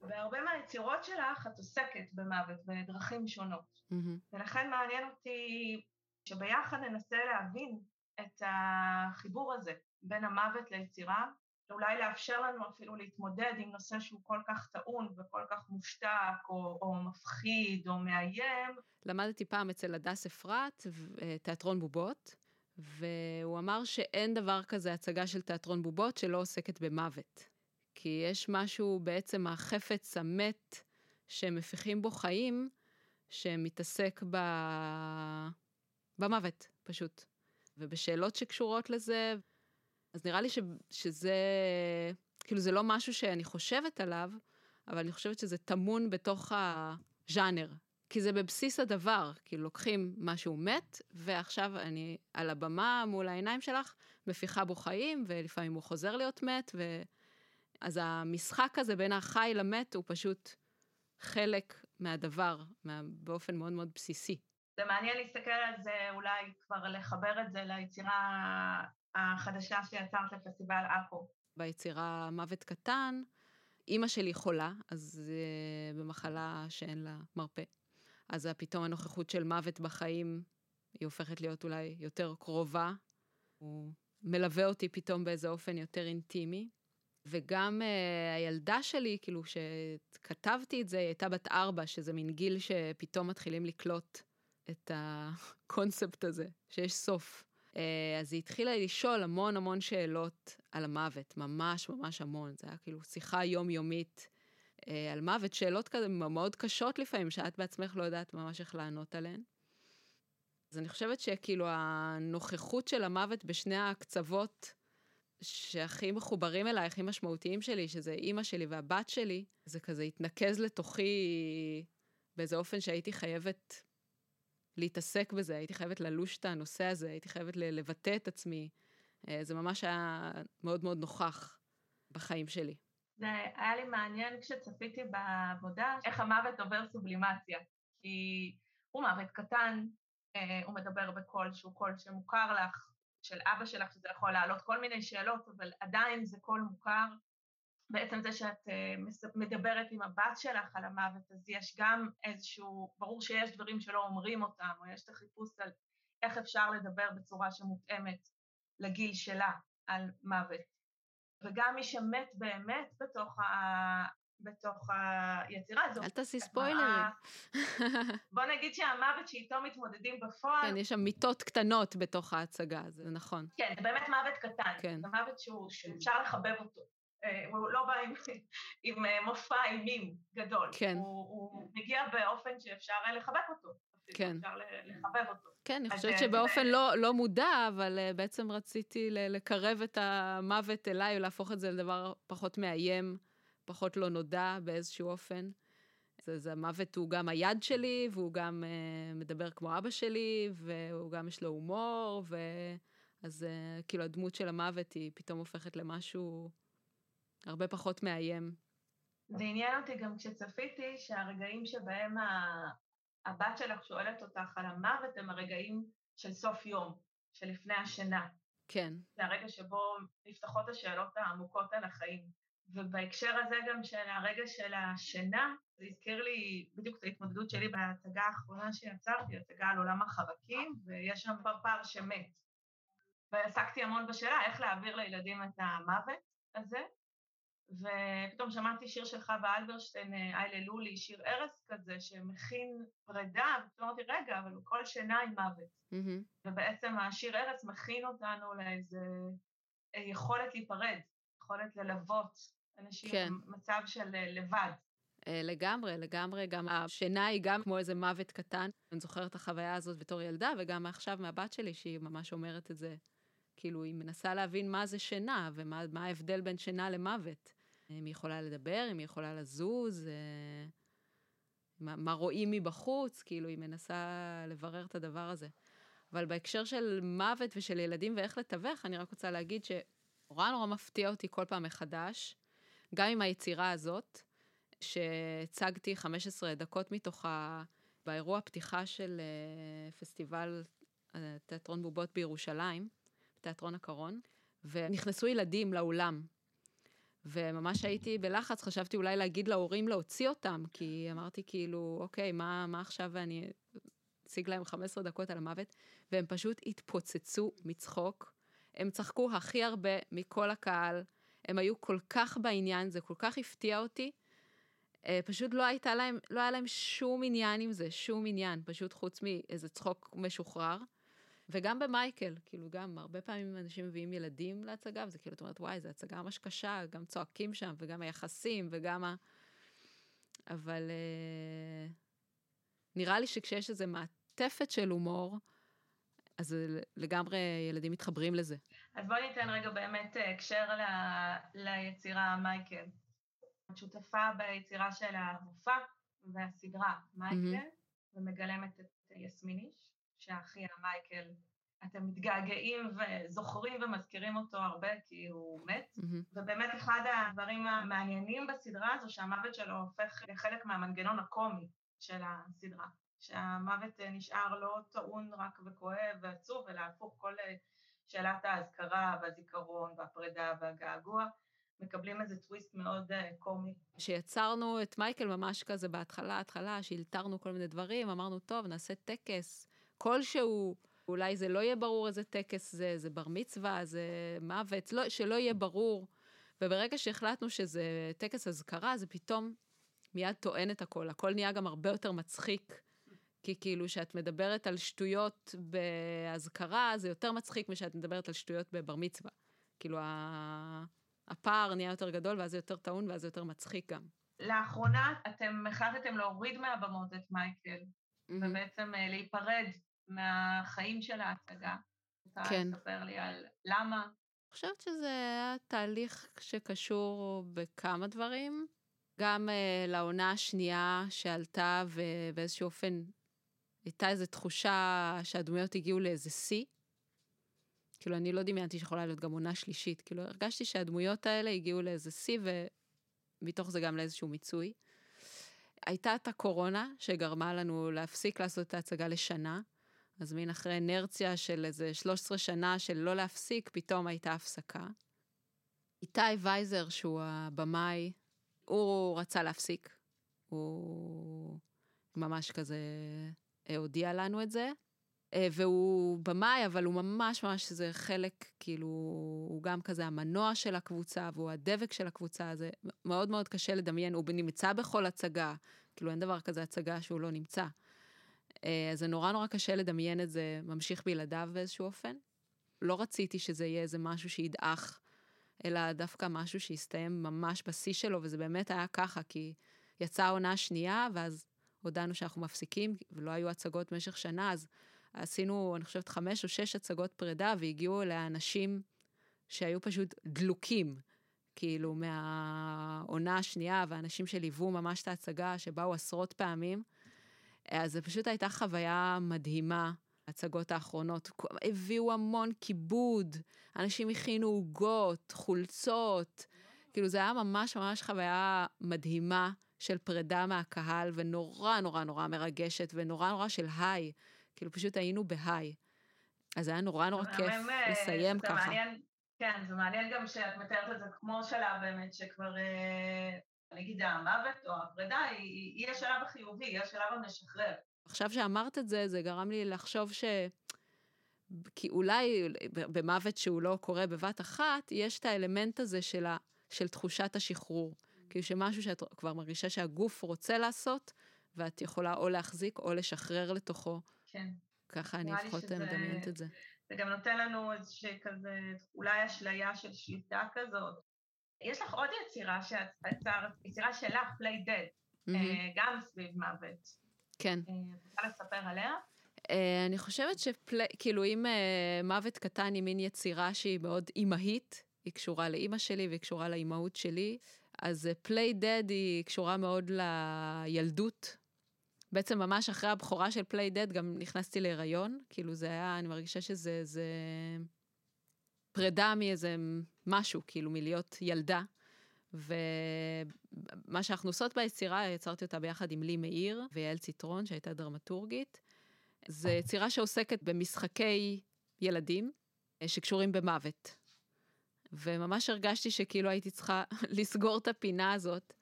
בהרבה מהיצירות שלך את עוסקת במוות בדרכים שונות. Mm-hmm. ולכן מעניין אותי שביחד ננסה להבין את החיבור הזה בין המוות ליצירה, ואולי לאפשר לנו אפילו להתמודד עם נושא שהוא כל כך טעון וכל כך מושתק, או, או מפחיד, או מאיים. למדתי פעם אצל הדס אפרת, תיאטרון בובות, והוא אמר שאין דבר כזה הצגה של תיאטרון בובות שלא עוסקת במוות. כי יש משהו בעצם החפץ המת שמפיחים בו חיים, שמתעסק ב... במוות, פשוט. ובשאלות שקשורות לזה, אז נראה לי ש... שזה, כאילו זה לא משהו שאני חושבת עליו, אבל אני חושבת שזה טמון בתוך הז'אנר. כי זה בבסיס הדבר, כאילו לוקחים משהו מת, ועכשיו אני על הבמה מול העיניים שלך, מפיחה בו חיים, ולפעמים הוא חוזר להיות מת, ו... אז המשחק הזה בין החי למת הוא פשוט חלק מהדבר, מה... באופן מאוד מאוד בסיסי. זה מעניין להסתכל על זה, אולי כבר לחבר את זה ליצירה החדשה שיצרת לפסטיבל עכו. ביצירה מוות קטן, אימא שלי חולה, אז uh, במחלה שאין לה מרפא. אז פתאום הנוכחות של מוות בחיים, היא הופכת להיות אולי יותר קרובה. הוא מלווה אותי פתאום באיזה אופן יותר אינטימי. וגם uh, הילדה שלי, כאילו, שכתבתי את זה, היא הייתה בת ארבע, שזה מין גיל שפתאום מתחילים לקלוט את הקונספט הזה, שיש סוף. אה, אז היא התחילה לשאול המון המון שאלות על המוות, ממש ממש המון. זה היה כאילו שיחה יומיומית על מוות, שאלות כזה מאוד קשות לפעמים, שאת בעצמך לא יודעת ממש איך לענות עליהן. אז אני חושבת שכאילו הנוכחות של המוות בשני הקצוות שהכי מחוברים אליי, הכי משמעותיים שלי, שזה אימא שלי והבת שלי, זה כזה התנקז לתוכי באיזה אופן שהייתי חייבת להתעסק בזה, הייתי חייבת ללוש את הנושא הזה, הייתי חייבת לבטא את עצמי. אה, זה ממש היה מאוד מאוד נוכח בחיים שלי. זה היה לי מעניין כשצפיתי בעבודה, איך המוות עובר סובלימציה. כי הוא מוות קטן, אה, הוא מדבר בקול שהוא קול שמוכר לך, של אבא שלך, שזה יכול להעלות כל מיני שאלות, אבל עדיין זה קול מוכר. בעצם זה שאת אה, מדברת עם הבת שלך על המוות, אז יש גם איזשהו, ברור שיש דברים שלא אומרים אותם, או יש את החיפוש על איך אפשר לדבר בצורה שמותאמת לגיל שלה על מוות. וגם מי שמת באמת בתוך בתוך היצירה הזו. אל תעשי ספוילרים. *laughs* בוא נגיד שהמוות שאיתו מתמודדים בפועל... כן, יש שם מיטות קטנות בתוך ההצגה, זה נכון. כן, זה באמת מוות קטן. כן. זה מוות שהוא, שאפשר לחבב אותו. אה, הוא לא בא עם, עם אה, מופע אימים גדול. כן. הוא, הוא מגיע באופן שאפשר לחבק אותו. כן. אפשר לחבב אותו. כן, אני אז, חושבת אה, שבאופן לא, לא מודע, אבל אה, בעצם רציתי לקרב את המוות אליי, ולהפוך את זה לדבר פחות מאיים, פחות לא נודע באיזשהו אופן. זה, זה המוות הוא גם היד שלי, והוא גם אה, מדבר כמו אבא שלי, והוא גם יש לו הומור, ו... אז אה, כאילו הדמות של המוות היא פתאום הופכת למשהו הרבה פחות מאיים. זה עניין אותי גם כשצפיתי שהרגעים שבהם הבת שלך שואלת אותך על המוות הם הרגעים של סוף יום, של לפני השינה. כן, זה הרגע שבו נפתחות השאלות העמוקות על החיים. ובהקשר הזה גם של הרגע של השינה, זה הזכיר לי בדיוק את ההתמודדות שלי בהצגה האחרונה שיצרתי, הצגה על עולם החרקים, ויש שם פרפר שמת. ועסקתי המון בשאלה איך להעביר לילדים את המוות הזה, ופתאום שמעתי שיר של חווה אלברשטיין, איילה לולי, שיר ארס כזה, שמכין פרידה, ופתאום אמרתי, רגע, אבל כל שינה היא מוות. מהמם. ובעצם השיר ארץ מכין אותנו לאיזה אה, יכולת להיפרד, יכולת ללוות אנשים כן. במצב של אה, לבד. אה, לגמרי, לגמרי. גם השינה היא גם כמו איזה מוות קטן. אני זוכרת את החוויה הזאת בתור ילדה, וגם עכשיו מהבת שלי, שהיא ממש אומרת את זה. כאילו, היא מנסה להבין מה זה שינה, ומה מה ההבדל בין שינה למוות. אם היא יכולה לדבר, אם היא יכולה לזוז, אה, מה, מה רואים מבחוץ, כאילו, היא מנסה לברר את הדבר הזה. אבל בהקשר של מוות ושל ילדים ואיך לתווך, אני רק רוצה להגיד שנורא נורא מפתיע אותי כל פעם מחדש, גם עם היצירה הזאת, שהצגתי 15 דקות מתוכה באירוע פתיחה של אה, פסטיבל אה, תיאטרון בובות בירושלים, תיאטרון הקרון, ונכנסו ילדים לאולם. וממש הייתי בלחץ, חשבתי אולי להגיד להורים להוציא אותם, כי אמרתי כאילו, אוקיי, מה, מה עכשיו ואני אציג להם 15 דקות על המוות, והם פשוט התפוצצו מצחוק. הם צחקו הכי הרבה מכל הקהל, הם היו כל כך בעניין, זה כל כך הפתיע אותי. אה, פשוט לא הייתה להם, לא היה להם שום עניין עם זה, שום עניין, פשוט חוץ מאיזה צחוק משוחרר. וגם במייקל, כאילו גם הרבה פעמים אנשים מביאים ילדים להצגה, וזה כאילו, את אומרת, וואי, זו הצגה ממש קשה, גם צועקים שם, וגם היחסים, וגם ה... אבל אה, נראה לי שכשיש איזו מעטפת של הומור, אז לגמרי ילדים מתחברים לזה. אז בואי ניתן רגע באמת אה, הקשר ל- ליצירה מייקל. את שותפה ביצירה של המופע והסדרה מייקל, ומגלמת את יסמין איש, שאחיה מייקל, אתם מתגעגעים וזוכרים ומזכירים אותו הרבה כי הוא מת. מהמם. ובאמת אחד הדברים המעניינים בסדרה הזו, שהמוות שלו הופך לחלק מהמנגנון הקומי של הסדרה. שהמוות נשאר לא טעון רק וכואב ועצוב, אלא הפוך כל שאלת האזכרה והזיכרון והפרידה והגעגוע, מקבלים איזה טוויסט מאוד אה, קומי. כשיצרנו את מייקל ממש כזה בהתחלה, התחלה, שהלתרנו כל מיני דברים, אמרנו, טוב, נעשה טקס כלשהו, אולי זה לא יהיה ברור איזה טקס זה, זה בר מצווה, זה מוות, לא, שלא יהיה ברור. וברגע שהחלטנו שזה טקס אזכרה, זה פתאום מיד טוען את הכל. הכל נהיה גם הרבה יותר מצחיק. כי כאילו, כשאת מדברת על שטויות באזכרה, זה יותר מצחיק משאת מדברת על שטויות בבר מצווה. כאילו, הפער נהיה יותר גדול, ואז זה יותר טעון, ואז זה יותר מצחיק גם. לאחרונה אתם החלטתם להוריד מהבמות את מייקל, ובעצם אה, להיפרד מהחיים של ההצגה. כן. לספר לי על למה? אני חושבת שזה היה תהליך שקשור בכמה דברים. גם uh, לעונה השנייה שעלתה, ובאיזשהו אופן הייתה איזו תחושה שהדמויות הגיעו לאיזה שיא. כאילו, אני לא דמיינתי שיכולה להיות גם עונה שלישית. כאילו, הרגשתי שהדמויות האלה הגיעו לאיזה שיא, ומתוך זה גם לאיזשהו מיצוי. הייתה את הקורונה, שגרמה לנו להפסיק לעשות את ההצגה לשנה. אז מין אחרי אנרציה של איזה 13 שנה של לא להפסיק, פתאום הייתה הפסקה. איתי וייזר, שהוא הבמאי, הוא רצה להפסיק. הוא ממש כזה הודיע לנו את זה, אה, והוא במאי, אבל הוא ממש ממש, זה חלק, כאילו, הוא גם כזה המנוע של הקבוצה, והוא הדבק של הקבוצה, זה מאוד מאוד קשה לדמיין, הוא נמצא בכל הצגה, כאילו אין דבר כזה הצגה שהוא לא נמצא. אה, אז זה נורא נורא קשה לדמיין את זה ממשיך בלעדיו באיזשהו אופן. לא רציתי שזה יהיה איזה משהו שידעך, אלא דווקא משהו שיסתיים ממש בשיא שלו, וזה באמת היה ככה, כי יצאה העונה השנייה, ואז הודענו שאנחנו מפסיקים, ולא היו הצגות במשך שנה, אז עשינו, אני חושבת, חמש או שש הצגות פרידה, והגיעו אליה אנשים שהיו פשוט דלוקים, כאילו, מהעונה השנייה, ואנשים שליוו ממש את ההצגה, שבאו עשרות פעמים. אז זו פשוט הייתה חוויה מדהימה, ההצגות האחרונות. הביאו המון כיבוד, אנשים הכינו עוגות, חולצות. כאילו, זה היה ממש ממש חוויה מדהימה של פרידה מהקהל, ונורא נורא נורא מרגשת, ונורא נורא של היי. כאילו, פשוט היינו בהיי. אז זה היה נורא נורא כיף אה, לסיים ככה. מעניין, כן, זה מעניין גם שאת מתארת את זה כמו שלב באמת, שכבר, אה, נגיד המוות או הפרידה, היא, היא השלב החיובי, היא השלב המשחרר. עכשיו שאמרת את זה, זה גרם לי לחשוב ש... כי אולי במוות שהוא לא קורה בבת אחת, יש את האלמנט הזה של, ה... של תחושת השחרור. כאילו שמשהו שאת כבר מרגישה שהגוף רוצה לעשות, ואת יכולה או להחזיק או לשחרר לתוכו. כן. ככה אני לפחות מדמיינת את זה. זה גם נותן לנו איזושהי כזה, אולי אשליה של שליטה כזאת. יש לך עוד יצירה שאת יצרת, יצירה שלך, פליי דד, mm-hmm. גם סביב מוות. כן. אה, רוצה לספר עליה? Uh, אני חושבת שכאילו אם uh, מוות קטן היא מין יצירה שהיא מאוד אימהית, היא קשורה לאימא שלי והיא קשורה לאימהות שלי, אז פליי uh, דד היא קשורה מאוד לילדות בעצם ממש אחרי הבכורה של פליי דד גם נכנסתי להיריון, כאילו זה היה, אני מרגישה שזה זה פרידה מאיזה משהו, כאילו מלהיות ילדה. ומה שאנחנו עושות ביצירה, יצרתי אותה ביחד עם לי מאיר ויעל ציטרון, שהייתה דרמטורגית. זו יצירה שעוסקת במשחקי ילדים אה, שקשורים במוות. וממש הרגשתי שכאילו הייתי צריכה *laughs* לסגור את הפינה הזאת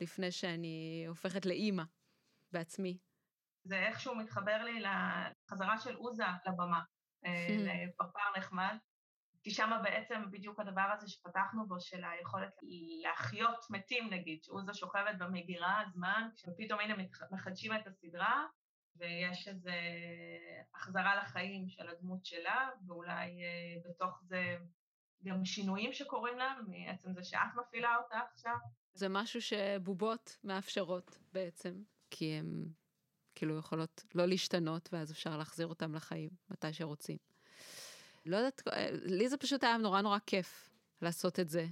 לפני שאני הופכת לאימא. בעצמי. זה איכשהו מתחבר לי לחזרה של עוזה לבמה, אה, *laughs* לפרפר נחמד, כי שם בעצם בדיוק הדבר הזה שפתחנו בו, של היכולת להחיות מתים נגיד, שעוזה שוכבת במגירה הזמן, ופתאום הנה מחדשים את הסדרה, ויש איזו החזרה לחיים של הדמות שלה, ואולי אה, בתוך זה גם שינויים שקורים לה, מעצם זה שאת מפעילה אותה עכשיו. זה משהו שבובות מאפשרות בעצם. כי הן כאילו יכולות לא להשתנות, ואז אפשר להחזיר אותן לחיים מתי שרוצים. לא יודעת, לי זה פשוט היה נורא נורא כיף לעשות את זה.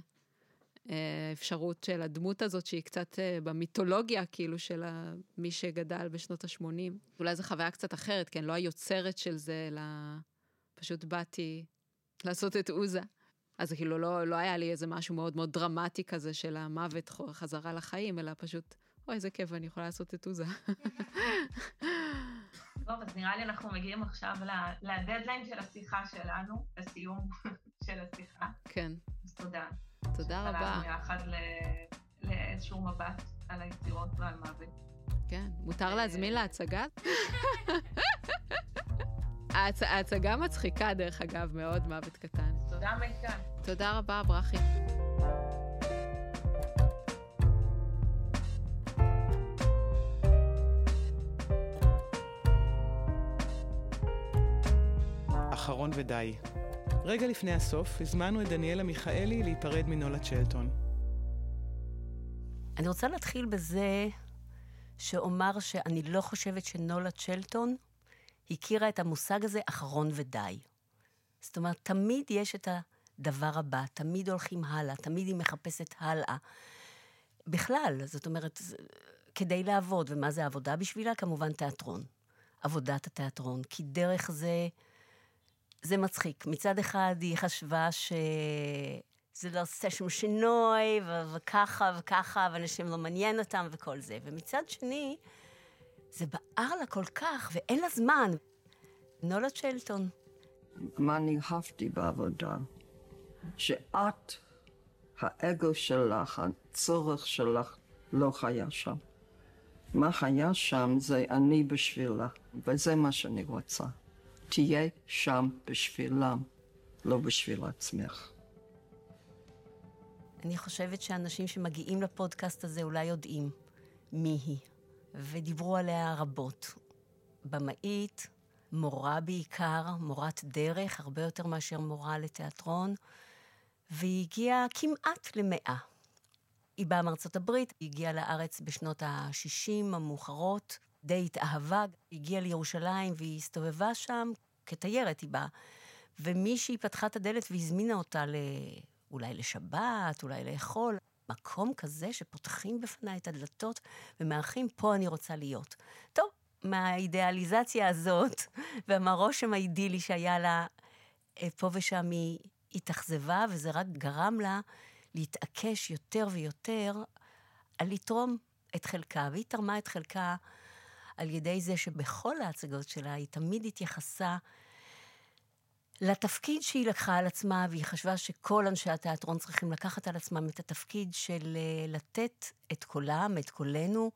אה, אפשרות של הדמות הזאת שהיא קצת אה, במיתולוגיה כאילו של מי שגדל בשנות ה-80. אולי זו חוויה קצת אחרת, כן, לא היוצרת של זה, אלא פשוט באתי לעשות את עוזה. אז כאילו לא, לא היה לי איזה משהו מאוד מאוד דרמטי כזה של המוות חזרה לחיים, אלא פשוט אוי, איזה כיף, אני יכולה לעשות את עוזה. *laughs* טוב, אז נראה לי אנחנו מגיעים עכשיו לדדליין של השיחה שלנו, לסיום *laughs* של השיחה. כן. אז תודה. תודה רבה. שלנו יחד לאיזשהו מבט על היצירות ועל מוות. כן, מותר אה, להזמין להצגה? *laughs* ההצגה מצחיקה, דרך אגב, מאוד מוות קטן. תודה, מיטל. תודה רבה, ברכי. אחרון ודי. רגע לפני הסוף, הזמנו את דניאלה מיכאלי להיפרד מנולה צ'לטון. אני רוצה להתחיל בזה שאומר שאני לא חושבת שנולה צ'לטון הכירה את המושג הזה אחרון ודי. זאת אומרת, תמיד יש את הדבר הבא, תמיד הולכים הלאה, תמיד היא מחפשת הלאה. בכלל, זאת אומרת, כדי לעבוד, ומה זה עבודה בשבילה? כמובן תיאטרון. עבודת התיאטרון, כי דרך זה זה מצחיק. מצד אחד היא חשבה שזה לא עושה שום שינוי, ו- וככה וככה, ואנשים לא מעניין אותם וכל זה. ומצד שני, זה בער לה כל כך, ואין לה זמן. נולה צ'לטון. מה אני אהבתי בעבודה? שאת, האגו שלך, הצורך שלך, לא היה שם. מה היה שם זה אני בשבילה, וזה מה שאני רוצה. תהיה שם בשבילם, לא בשביל עצמך. אני חושבת שאנשים שמגיעים לפודקאסט הזה אולי יודעים מי היא, ודיברו עליה רבות. במאית, מורה בעיקר, מורת דרך, הרבה יותר מאשר מורה לתיאטרון, והיא הגיעה כמעט למאה. היא באה מארצות הברית, היא הגיעה לארץ בשנות ה-60 המאוחרות, די התאהבה, הגיעה לירושלים והיא הסתובבה שם, כתיירת היא באה. ומישהי פתחה את הדלת והזמינה אותה ל... אולי לשבת, אולי לאכול. מקום כזה שפותחים בפניי את הדלתות ומארחים, פה אני רוצה להיות. טוב, מהאידיאליזציה הזאת *laughs* ומהרושם האידילי שהיה לה אה, פה ושם היא התאכזבה, וזה רק גרם לה להתעקש יותר ויותר על לתרום את חלקה, והיא תרמה את חלקה על ידי זה שבכל ההצגות שלה היא תמיד התייחסה לתפקיד שהיא לקחה על עצמה, והיא חשבה שכל אנשי התיאטרון צריכים לקחת על עצמם את התפקיד של אה, לתת את קולם, את קולנו,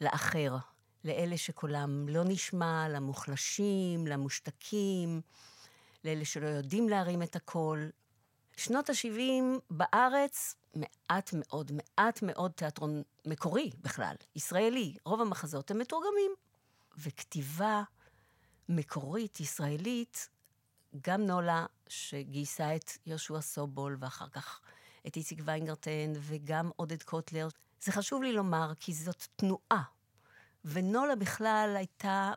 לאחר, לאלה שקולם לא נשמע, למוחלשים, למושתקים, לאלה שלא יודעים להרים את הקול. שנות ה-70 בארץ, מעט מאוד, מעט מאוד תיאטרון מקורי בכלל, ישראלי. רוב המחזות הם מתורגמים. וכתיבה מקורית, ישראלית, גם נולה, שגייסה את יהושע סובול, ואחר כך את איציק ויינגרטן, וגם עודד קוטלר. זה חשוב לי לומר, כי זאת תנועה. ונולה בכלל הייתה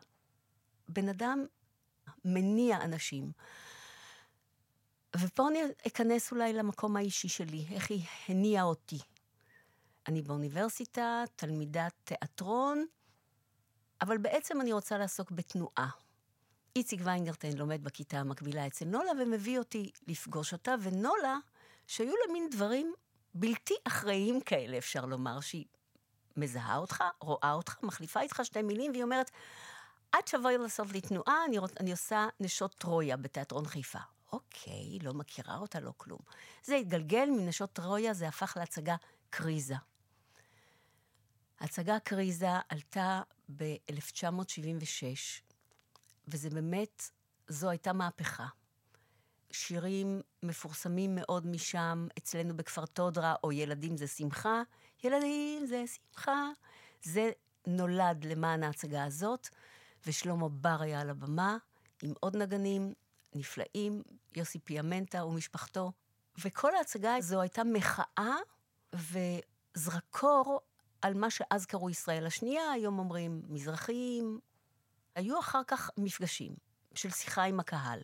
בן אדם מניע אנשים. ופה אני אכנס אולי למקום האישי שלי, איך היא הניעה אותי. אני באוניברסיטה, תלמידת תיאטרון, אבל בעצם אני רוצה לעסוק בתנועה. איציק ויינגרטן לומד בכיתה המקבילה אצל נולה ומביא אותי לפגוש אותה, ונולה, שהיו לה מין דברים בלתי אחראיים כאלה, אפשר לומר, שהיא מזהה אותך, רואה אותך, מחליפה איתך שתי מילים, והיא אומרת, עד תבואי לעשות לי תנועה, אני, רוצ, אני עושה נשות טרויה בתיאטרון חיפה. אוקיי, לא מכירה אותה, לא כלום. זה התגלגל מנשות טרויה, זה הפך להצגה קריזה. ההצגה קריזה עלתה ב-1976, וזה באמת, זו הייתה מהפכה. שירים מפורסמים מאוד משם, אצלנו בכפר תודרה, או ילדים זה שמחה, ילדים זה שמחה. זה נולד למען ההצגה הזאת, ושלמה בר היה על הבמה, עם עוד נגנים נפלאים, יוסי פיאמנטה ומשפחתו. וכל ההצגה הזו הייתה מחאה וזרקור על מה שאז קראו ישראל השנייה, היום אומרים מזרחים, היו אחר כך מפגשים של שיחה עם הקהל.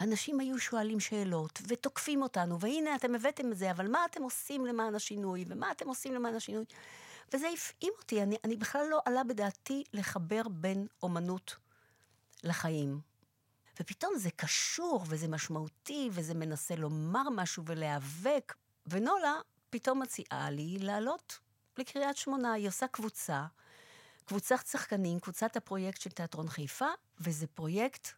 ואנשים היו שואלים שאלות, ותוקפים אותנו, והנה אתם הבאתם את זה, אבל מה אתם עושים למען השינוי, ומה אתם עושים למען השינוי? וזה הפעים אותי, אני, אני בכלל לא עלה בדעתי לחבר בין אומנות לחיים. ופתאום זה קשור, וזה משמעותי, וזה מנסה לומר משהו ולהיאבק. ונולה פתאום מציעה לי לעלות לקריית שמונה. היא עושה קבוצה קבוצת שחקנים, קבוצת הפרויקט של תיאטרון חיפה, וזה פרויקט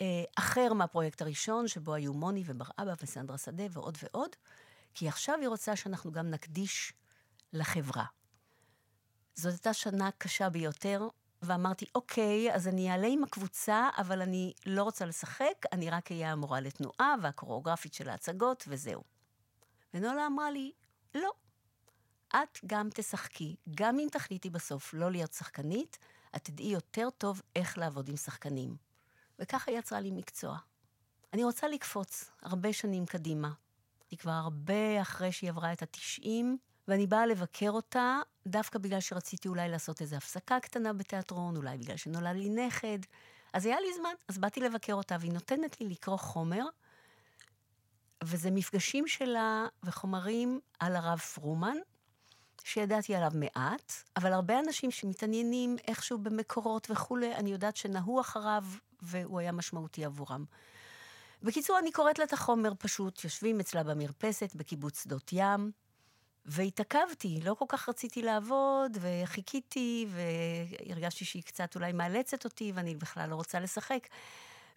אה, אחר מהפרויקט הראשון, שבו היו מוני ובר אבא וסנדרה שדה ועוד ועוד, כי עכשיו היא רוצה שאנחנו גם נקדיש לחברה. זאת הייתה שנה קשה ביותר, ואמרתי, אוקיי, אז אני אעלה עם הקבוצה, אבל אני לא רוצה לשחק, אני רק אהיה המורה לתנועה והקוריאוגרפית של ההצגות, וזהו. ונולה אמרה לי, לא, את גם תשחקי. גם אם תחליטי בסוף לא להיות שחקנית, את תדעי יותר טוב איך לעבוד עם שחקנים. וככה יצרה לי מקצוע. אני רוצה לקפוץ הרבה שנים קדימה. היא כבר הרבה אחרי שהיא עברה את התשעים, ואני באה לבקר אותה דווקא בגלל שרציתי אולי לעשות איזו הפסקה קטנה בתיאטרון, אולי בגלל שנולד לי נכד. אז היה לי זמן, אז באתי לבקר אותה, והיא נותנת לי לקרוא חומר, וזה מפגשים שלה וחומרים על הרב פרומן, שידעתי עליו מעט, אבל הרבה אנשים שמתעניינים איכשהו במקורות וכולי, אני יודעת שנהו אחריו, והוא היה משמעותי עבורם. בקיצור, אני קוראת לה את החומר פשוט, יושבים אצלה במרפסת בקיבוץ שדות ים, והתעכבתי, לא כל כך רציתי לעבוד, וחיכיתי, והרגשתי שהיא קצת אולי מאלצת אותי, ואני בכלל לא רוצה לשחק.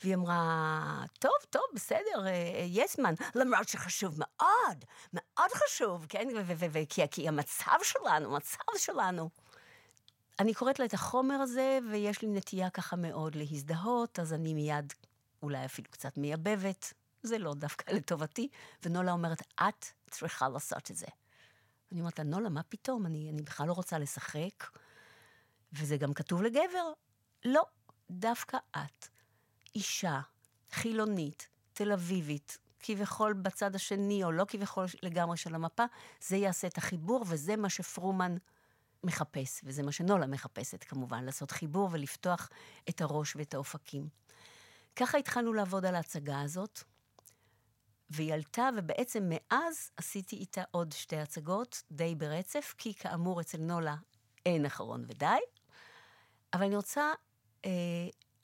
והיא אמרה, טוב, טוב, בסדר, יש זמן, למרות שחשוב מאוד, מאוד חשוב, כן? כי המצב שלנו, המצב שלנו. אני קוראת לה את החומר הזה, ויש לי נטייה ככה מאוד להזדהות, אז אני מיד אולי אפילו קצת מייבבת, זה לא דווקא לטובתי, ונולה אומרת, את צריכה לעשות את זה. אני אומרת לה, נולה, מה פתאום? אני, אני בכלל לא רוצה לשחק, וזה גם כתוב לגבר. לא, דווקא את, אישה, חילונית, תל אביבית, כביכול בצד השני, או לא כביכול לגמרי של המפה, זה יעשה את החיבור, וזה מה שפרומן מחפש, וזה מה שנולה מחפשת כמובן, לעשות חיבור ולפתוח את הראש ואת האופקים. ככה התחלנו לעבוד על ההצגה הזאת, והיא עלתה, ובעצם מאז עשיתי איתה עוד שתי הצגות, די ברצף, כי כאמור אצל נולה אין אחרון ודי. אבל אני רוצה אה,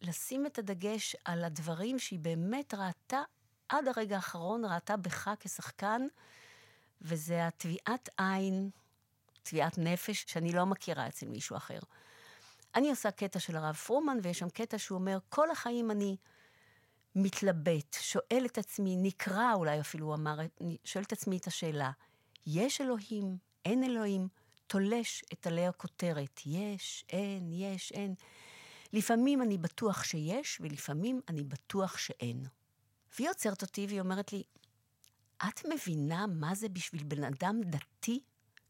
לשים את הדגש על הדברים שהיא באמת ראתה, עד הרגע האחרון ראתה בך כשחקן, וזה התביעת עין, תביעת נפש, שאני לא מכירה אצל מישהו אחר. אני עושה קטע של הרב פרומן, ויש שם קטע שהוא אומר, כל החיים אני מתלבט, שואל את עצמי, נקרא אולי אפילו, הוא אמר, שואל את עצמי את השאלה, יש אלוהים, אין אלוהים, תולש את עלי הכותרת, יש, אין, יש, אין. לפעמים אני בטוח שיש, ולפעמים אני בטוח שאין. והיא עוצרת אותי והיא אומרת לי, את מבינה מה זה בשביל בן אדם דתי,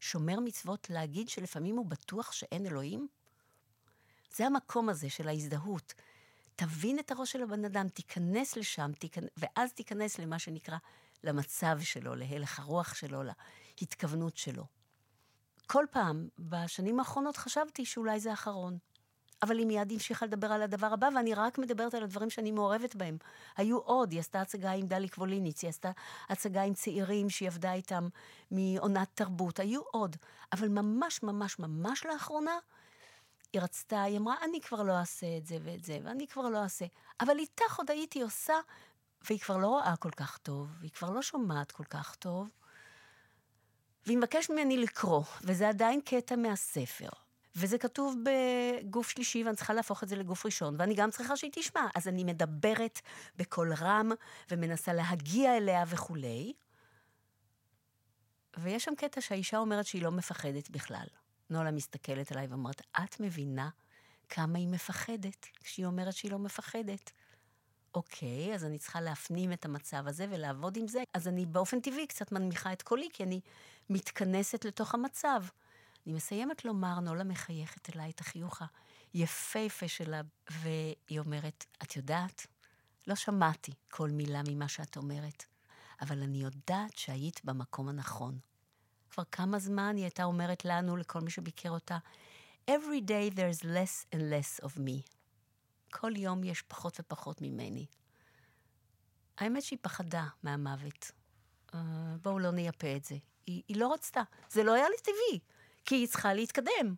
שומר מצוות, להגיד שלפעמים הוא בטוח שאין אלוהים? זה המקום הזה של ההזדהות. תבין את הראש של הבן אדם, תיכנס לשם, תיכנס, ואז תיכנס למה שנקרא, למצב שלו, להלך הרוח שלו, להתכוונות שלו. כל פעם, בשנים האחרונות חשבתי שאולי זה האחרון. אבל היא מיד המשיכה לדבר על הדבר הבא, ואני רק מדברת על הדברים שאני מעורבת בהם. היו עוד, היא עשתה הצגה עם דלי קבוליניץ, היא עשתה הצגה עם צעירים שהיא עבדה איתם מעונת תרבות, היו עוד. אבל ממש ממש ממש לאחרונה, היא רצתה, היא אמרה, אני כבר לא אעשה את זה ואת זה, ואני כבר לא אעשה. אבל איתך עוד הייתי עושה, והיא כבר לא רואה כל כך טוב, והיא כבר לא שומעת כל כך טוב. והיא מבקשת ממני לקרוא, וזה עדיין קטע מהספר. וזה כתוב בגוף שלישי, ואני צריכה להפוך את זה לגוף ראשון, ואני גם צריכה שהיא תשמע. אז אני מדברת בקול רם, ומנסה להגיע אליה וכולי. ויש שם קטע שהאישה אומרת שהיא לא מפחדת בכלל. נולה מסתכלת עליי ואומרת, את מבינה כמה היא מפחדת כשהיא אומרת שהיא לא מפחדת? אוקיי, אז אני צריכה להפנים את המצב הזה ולעבוד עם זה. אז אני באופן טבעי קצת מנמיכה את קולי, כי אני מתכנסת לתוך המצב. אני מסיימת לומר, נולה מחייכת אליי את החיוך היפהפה שלה, והיא אומרת, את יודעת, לא שמעתי כל מילה ממה שאת אומרת, אבל אני יודעת שהיית במקום הנכון. כבר כמה זמן היא הייתה אומרת לנו, לכל מי שביקר אותה, Every day there's less and less of me. כל יום יש פחות ופחות ממני. האמת שהיא פחדה מהמוות. Uh, בואו לא נייפה את זה. היא, היא לא רצתה. זה לא היה לי טבעי, כי היא צריכה להתקדם.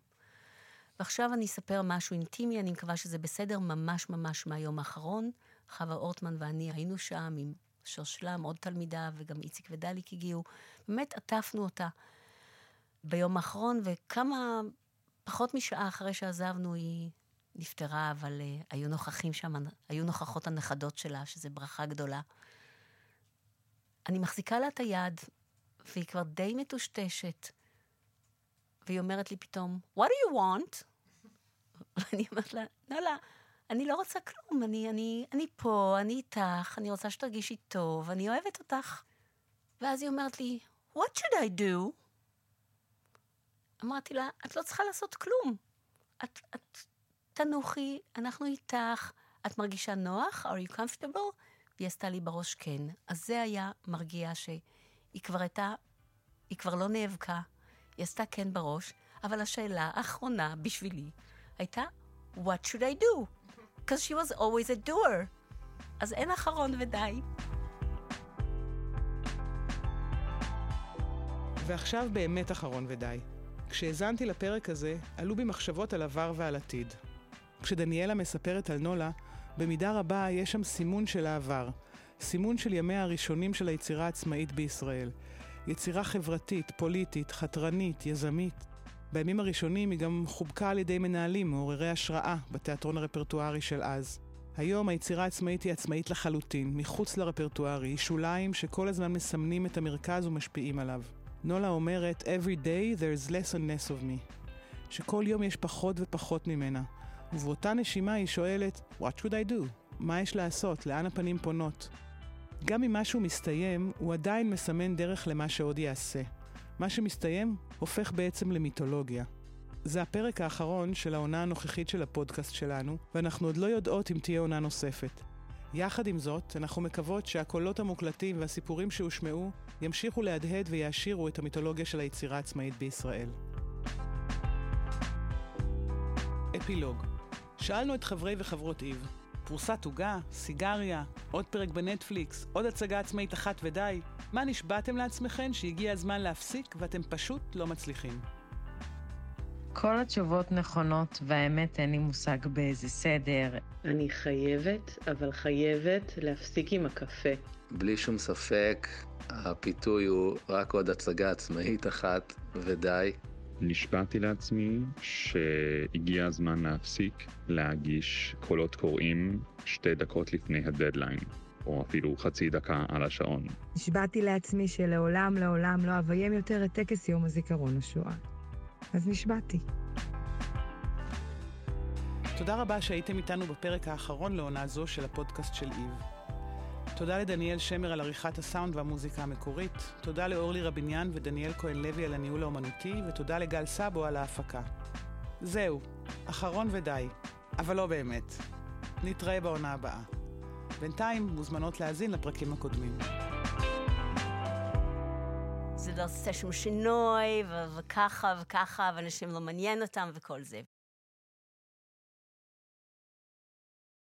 ועכשיו אני אספר משהו אינטימי, אני מקווה שזה בסדר, ממש ממש מהיום האחרון. חווה אורטמן ואני היינו שם עם שושלם, עוד תלמידה, וגם איציק ודליק הגיעו. באמת עטפנו אותה ביום האחרון, וכמה, פחות משעה אחרי שעזבנו, היא נפטרה, אבל uh, היו נוכחים שם, היו נוכחות הנכדות שלה, שזו ברכה גדולה. אני מחזיקה לה את היד, והיא כבר די מטושטשת, והיא אומרת לי פתאום, What do you want? *laughs* ואני אומרת לה, נולה, אני לא רוצה כלום, אני, אני, אני פה, אני איתך, אני רוצה שתרגישי טוב, אני אוהבת אותך. ואז היא אומרת לי, What should I do? אמרתי לה, את לא צריכה לעשות כלום. את, את תנוחי, אנחנו איתך, את מרגישה נוח? are you comfortable? והיא עשתה לי בראש כן. אז זה היה מרגיע שהיא כבר הייתה, היא כבר לא נאבקה, היא עשתה כן בראש, אבל השאלה האחרונה בשבילי הייתה, what should I do? Because she was always a doer. אז אין אחרון ודי. ועכשיו באמת אחרון ודי. כשהאזנתי לפרק הזה, עלו בי מחשבות על עבר ועל עתיד. כשדניאלה מספרת על נולה, במידה רבה יש שם סימון של העבר. סימון של ימיה הראשונים של היצירה העצמאית בישראל. יצירה חברתית, פוליטית, חתרנית, יזמית. בימים הראשונים היא גם חובקה על ידי מנהלים מעוררי השראה בתיאטרון הרפרטוארי של אז. היום היצירה העצמאית היא עצמאית לחלוטין, מחוץ לרפרטוארי, היא שוליים שכל הזמן מסמנים את המרכז ומשפיעים עליו. נולה אומרת, Every day there's less and less of me. שכל יום יש פחות ופחות ממנה. ובאותה נשימה היא שואלת, What should I do? מה יש לעשות? לאן הפנים פונות? גם אם משהו מסתיים, הוא עדיין מסמן דרך למה שעוד יעשה. מה שמסתיים הופך בעצם למיתולוגיה. זה הפרק האחרון של העונה הנוכחית של הפודקאסט שלנו, ואנחנו עוד לא יודעות אם תהיה עונה נוספת. יחד עם זאת, אנחנו מקוות שהקולות המוקלטים והסיפורים שהושמעו ימשיכו להדהד ויעשירו את המיתולוגיה של היצירה העצמאית בישראל. אפילוג שאלנו את חברי וחברות איב, פרוסת עוגה, סיגריה, עוד פרק בנטפליקס, עוד הצגה עצמאית אחת ודי, מה נשבעתם לעצמכם שהגיע הזמן להפסיק ואתם פשוט לא מצליחים? כל התשובות נכונות, והאמת אין לי מושג באיזה סדר. אני חייבת, אבל חייבת להפסיק עם הקפה. בלי שום ספק, הפיתוי הוא רק עוד הצגה עצמאית אחת, ודי. נשבעתי לעצמי שהגיע הזמן להפסיק להגיש קולות קוראים שתי דקות לפני הדדליין, או אפילו חצי דקה על השעון. נשבעתי לעצמי שלעולם לעולם לא אביים יותר את טקס יום הזיכרון לשואה. אז נשבעתי. תודה רבה שהייתם איתנו בפרק האחרון לעונה זו של הפודקאסט של איב. תודה לדניאל שמר על עריכת הסאונד והמוזיקה המקורית, תודה לאורלי רביניאן ודניאל כהן לוי על הניהול האומנותי, ותודה לגל סאבו על ההפקה. זהו, אחרון ודי, אבל לא באמת. נתראה בעונה הבאה. בינתיים מוזמנות להאזין לפרקים הקודמים. זה לא עושה שום שינוי, וככה וככה, ואנשים לא מעניין אותם וכל זה.